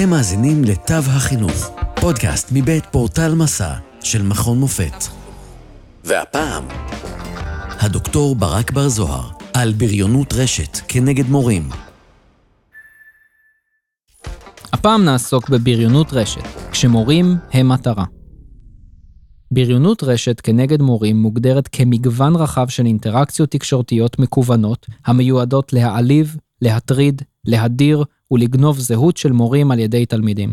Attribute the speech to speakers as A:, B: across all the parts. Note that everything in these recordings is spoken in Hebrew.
A: אתם מאזינים לתו החינוך, פודקאסט מבית פורטל מסע של מכון מופת. והפעם, הדוקטור ברק בר זוהר, על בריונות רשת כנגד מורים.
B: הפעם נעסוק בבריונות רשת, כשמורים הם מטרה. בריונות רשת כנגד מורים מוגדרת כמגוון רחב של אינטראקציות תקשורתיות מקוונות המיועדות להעליב, להטריד, להדיר ולגנוב זהות של מורים על ידי תלמידים.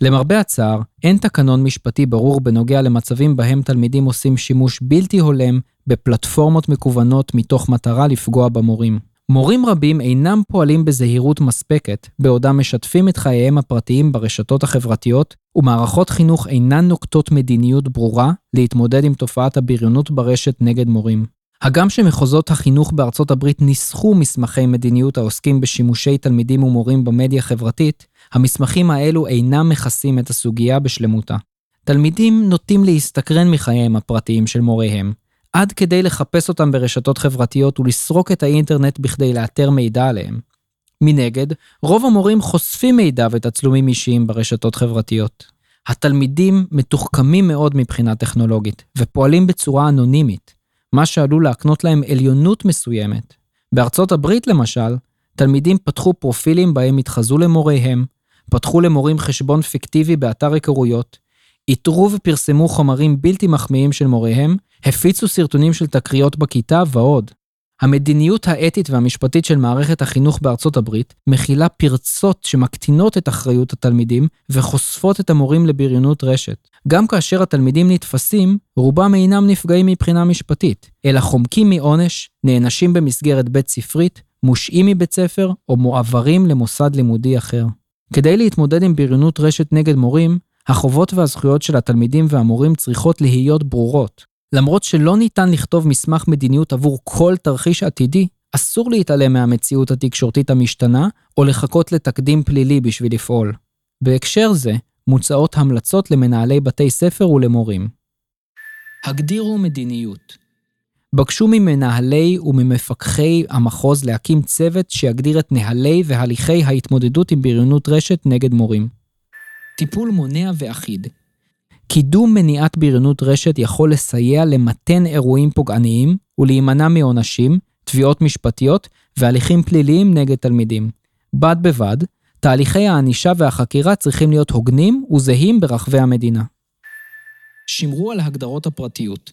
B: למרבה הצער, אין תקנון משפטי ברור בנוגע למצבים בהם תלמידים עושים שימוש בלתי הולם בפלטפורמות מקוונות מתוך מטרה לפגוע במורים. מורים רבים אינם פועלים בזהירות מספקת, בעודם משתפים את חייהם הפרטיים ברשתות החברתיות, ומערכות חינוך אינן נוקטות מדיניות ברורה להתמודד עם תופעת הבריונות ברשת נגד מורים. הגם שמחוזות החינוך בארצות הברית ניסחו מסמכי מדיניות העוסקים בשימושי תלמידים ומורים במדיה חברתית, המסמכים האלו אינם מכסים את הסוגיה בשלמותה. תלמידים נוטים להסתקרן מחייהם הפרטיים של מוריהם, עד כדי לחפש אותם ברשתות חברתיות ולסרוק את האינטרנט בכדי לאתר מידע עליהם. מנגד, רוב המורים חושפים מידע ותצלומים אישיים ברשתות חברתיות. התלמידים מתוחכמים מאוד מבחינה טכנולוגית, ופועלים בצורה אנונימית, מה שעלול להקנות להם עליונות מסוימת. בארצות הברית למשל, תלמידים פתחו פרופילים בהם התחזו למוריהם, פתחו למורים חשבון פיקטיבי באתר היכרויות, איתרו ופרסמו חומרים בלתי מחמיאים של מוריהם, הפיצו סרטונים של תקריות בכיתה ועוד. המדיניות האתית והמשפטית של מערכת החינוך בארצות הברית מכילה פרצות שמקטינות את אחריות התלמידים וחושפות את המורים לבריונות רשת. גם כאשר התלמידים נתפסים, רובם אינם נפגעים מבחינה משפטית, אלא חומקים מעונש, נענשים במסגרת בית ספרית, מושעים מבית ספר או מועברים למוסד לימודי אחר. כדי להתמודד עם בריונות רשת נגד מורים, החובות והזכויות של התלמידים והמורים צריכות להיות ברורות. למרות שלא ניתן לכתוב מסמך מדיניות עבור כל תרחיש עתידי, אסור להתעלם מהמציאות התקשורתית המשתנה, או לחכות לתקדים פלילי בשביל לפעול. בהקשר זה, מוצעות המלצות למנהלי בתי ספר ולמורים. הגדירו מדיניות. בקשו ממנהלי וממפקחי המחוז להקים צוות שיגדיר את נהלי והליכי ההתמודדות עם בריונות רשת נגד מורים. טיפול מונע ואחיד. קידום מניעת בריונות רשת יכול לסייע למתן אירועים פוגעניים ולהימנע מעונשים, תביעות משפטיות והליכים פליליים נגד תלמידים. בד בבד, תהליכי הענישה והחקירה צריכים להיות הוגנים וזהים ברחבי המדינה. שמרו על הגדרות הפרטיות.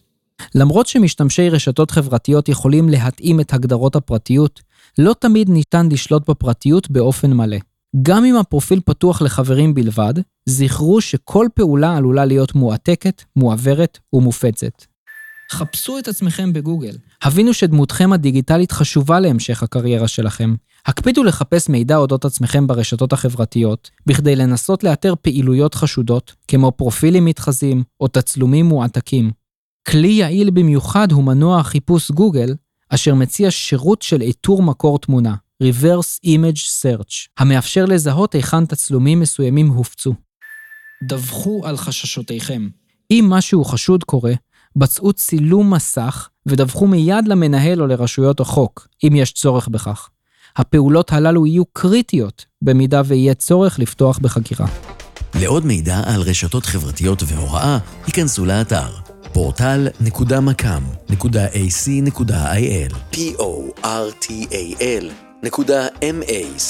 B: למרות שמשתמשי רשתות חברתיות יכולים להתאים את הגדרות הפרטיות, לא תמיד ניתן לשלוט בפרטיות באופן מלא. גם אם הפרופיל פתוח לחברים בלבד, זכרו שכל פעולה עלולה להיות מועתקת, מועברת ומופצת. חפשו את עצמכם בגוגל. הבינו שדמותכם הדיגיטלית חשובה להמשך הקריירה שלכם. הקפידו לחפש מידע אודות עצמכם ברשתות החברתיות, בכדי לנסות לאתר פעילויות חשודות, כמו פרופילים מתחזים או תצלומים מועתקים. כלי יעיל במיוחד הוא מנוע החיפוש גוגל, אשר מציע שירות של איתור מקור תמונה, Reverse Image Search, המאפשר לזהות היכן תצלומים מסוימים הופצו. דווחו על חששותיכם. אם משהו חשוד קורה, בצעו צילום מסך ודווחו מיד למנהל או לרשויות החוק, אם יש צורך בכך. הפעולות הללו יהיו קריטיות במידה ויהיה צורך לפתוח בחקירה.
A: לעוד מידע על רשתות חברתיות והוראה, היכנסו לאתר portal.macam.ac.il p-o-r-t-a-l macam.ac.il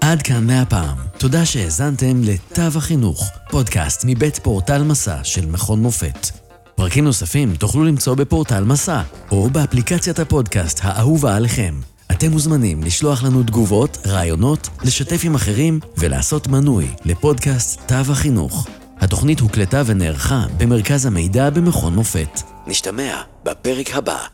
A: עד כאן מהפעם. תודה שהאזנתם לתו החינוך, פודקאסט מבית פורטל מסע של מכון מופת. פרקים נוספים תוכלו למצוא בפורטל מסע, או באפליקציית הפודקאסט האהובה עליכם. אתם מוזמנים לשלוח לנו תגובות, רעיונות, לשתף עם אחרים ולעשות מנוי לפודקאסט תו החינוך. התוכנית הוקלטה ונערכה במרכז המידע במכון מופת. נשתמע בפרק הבא.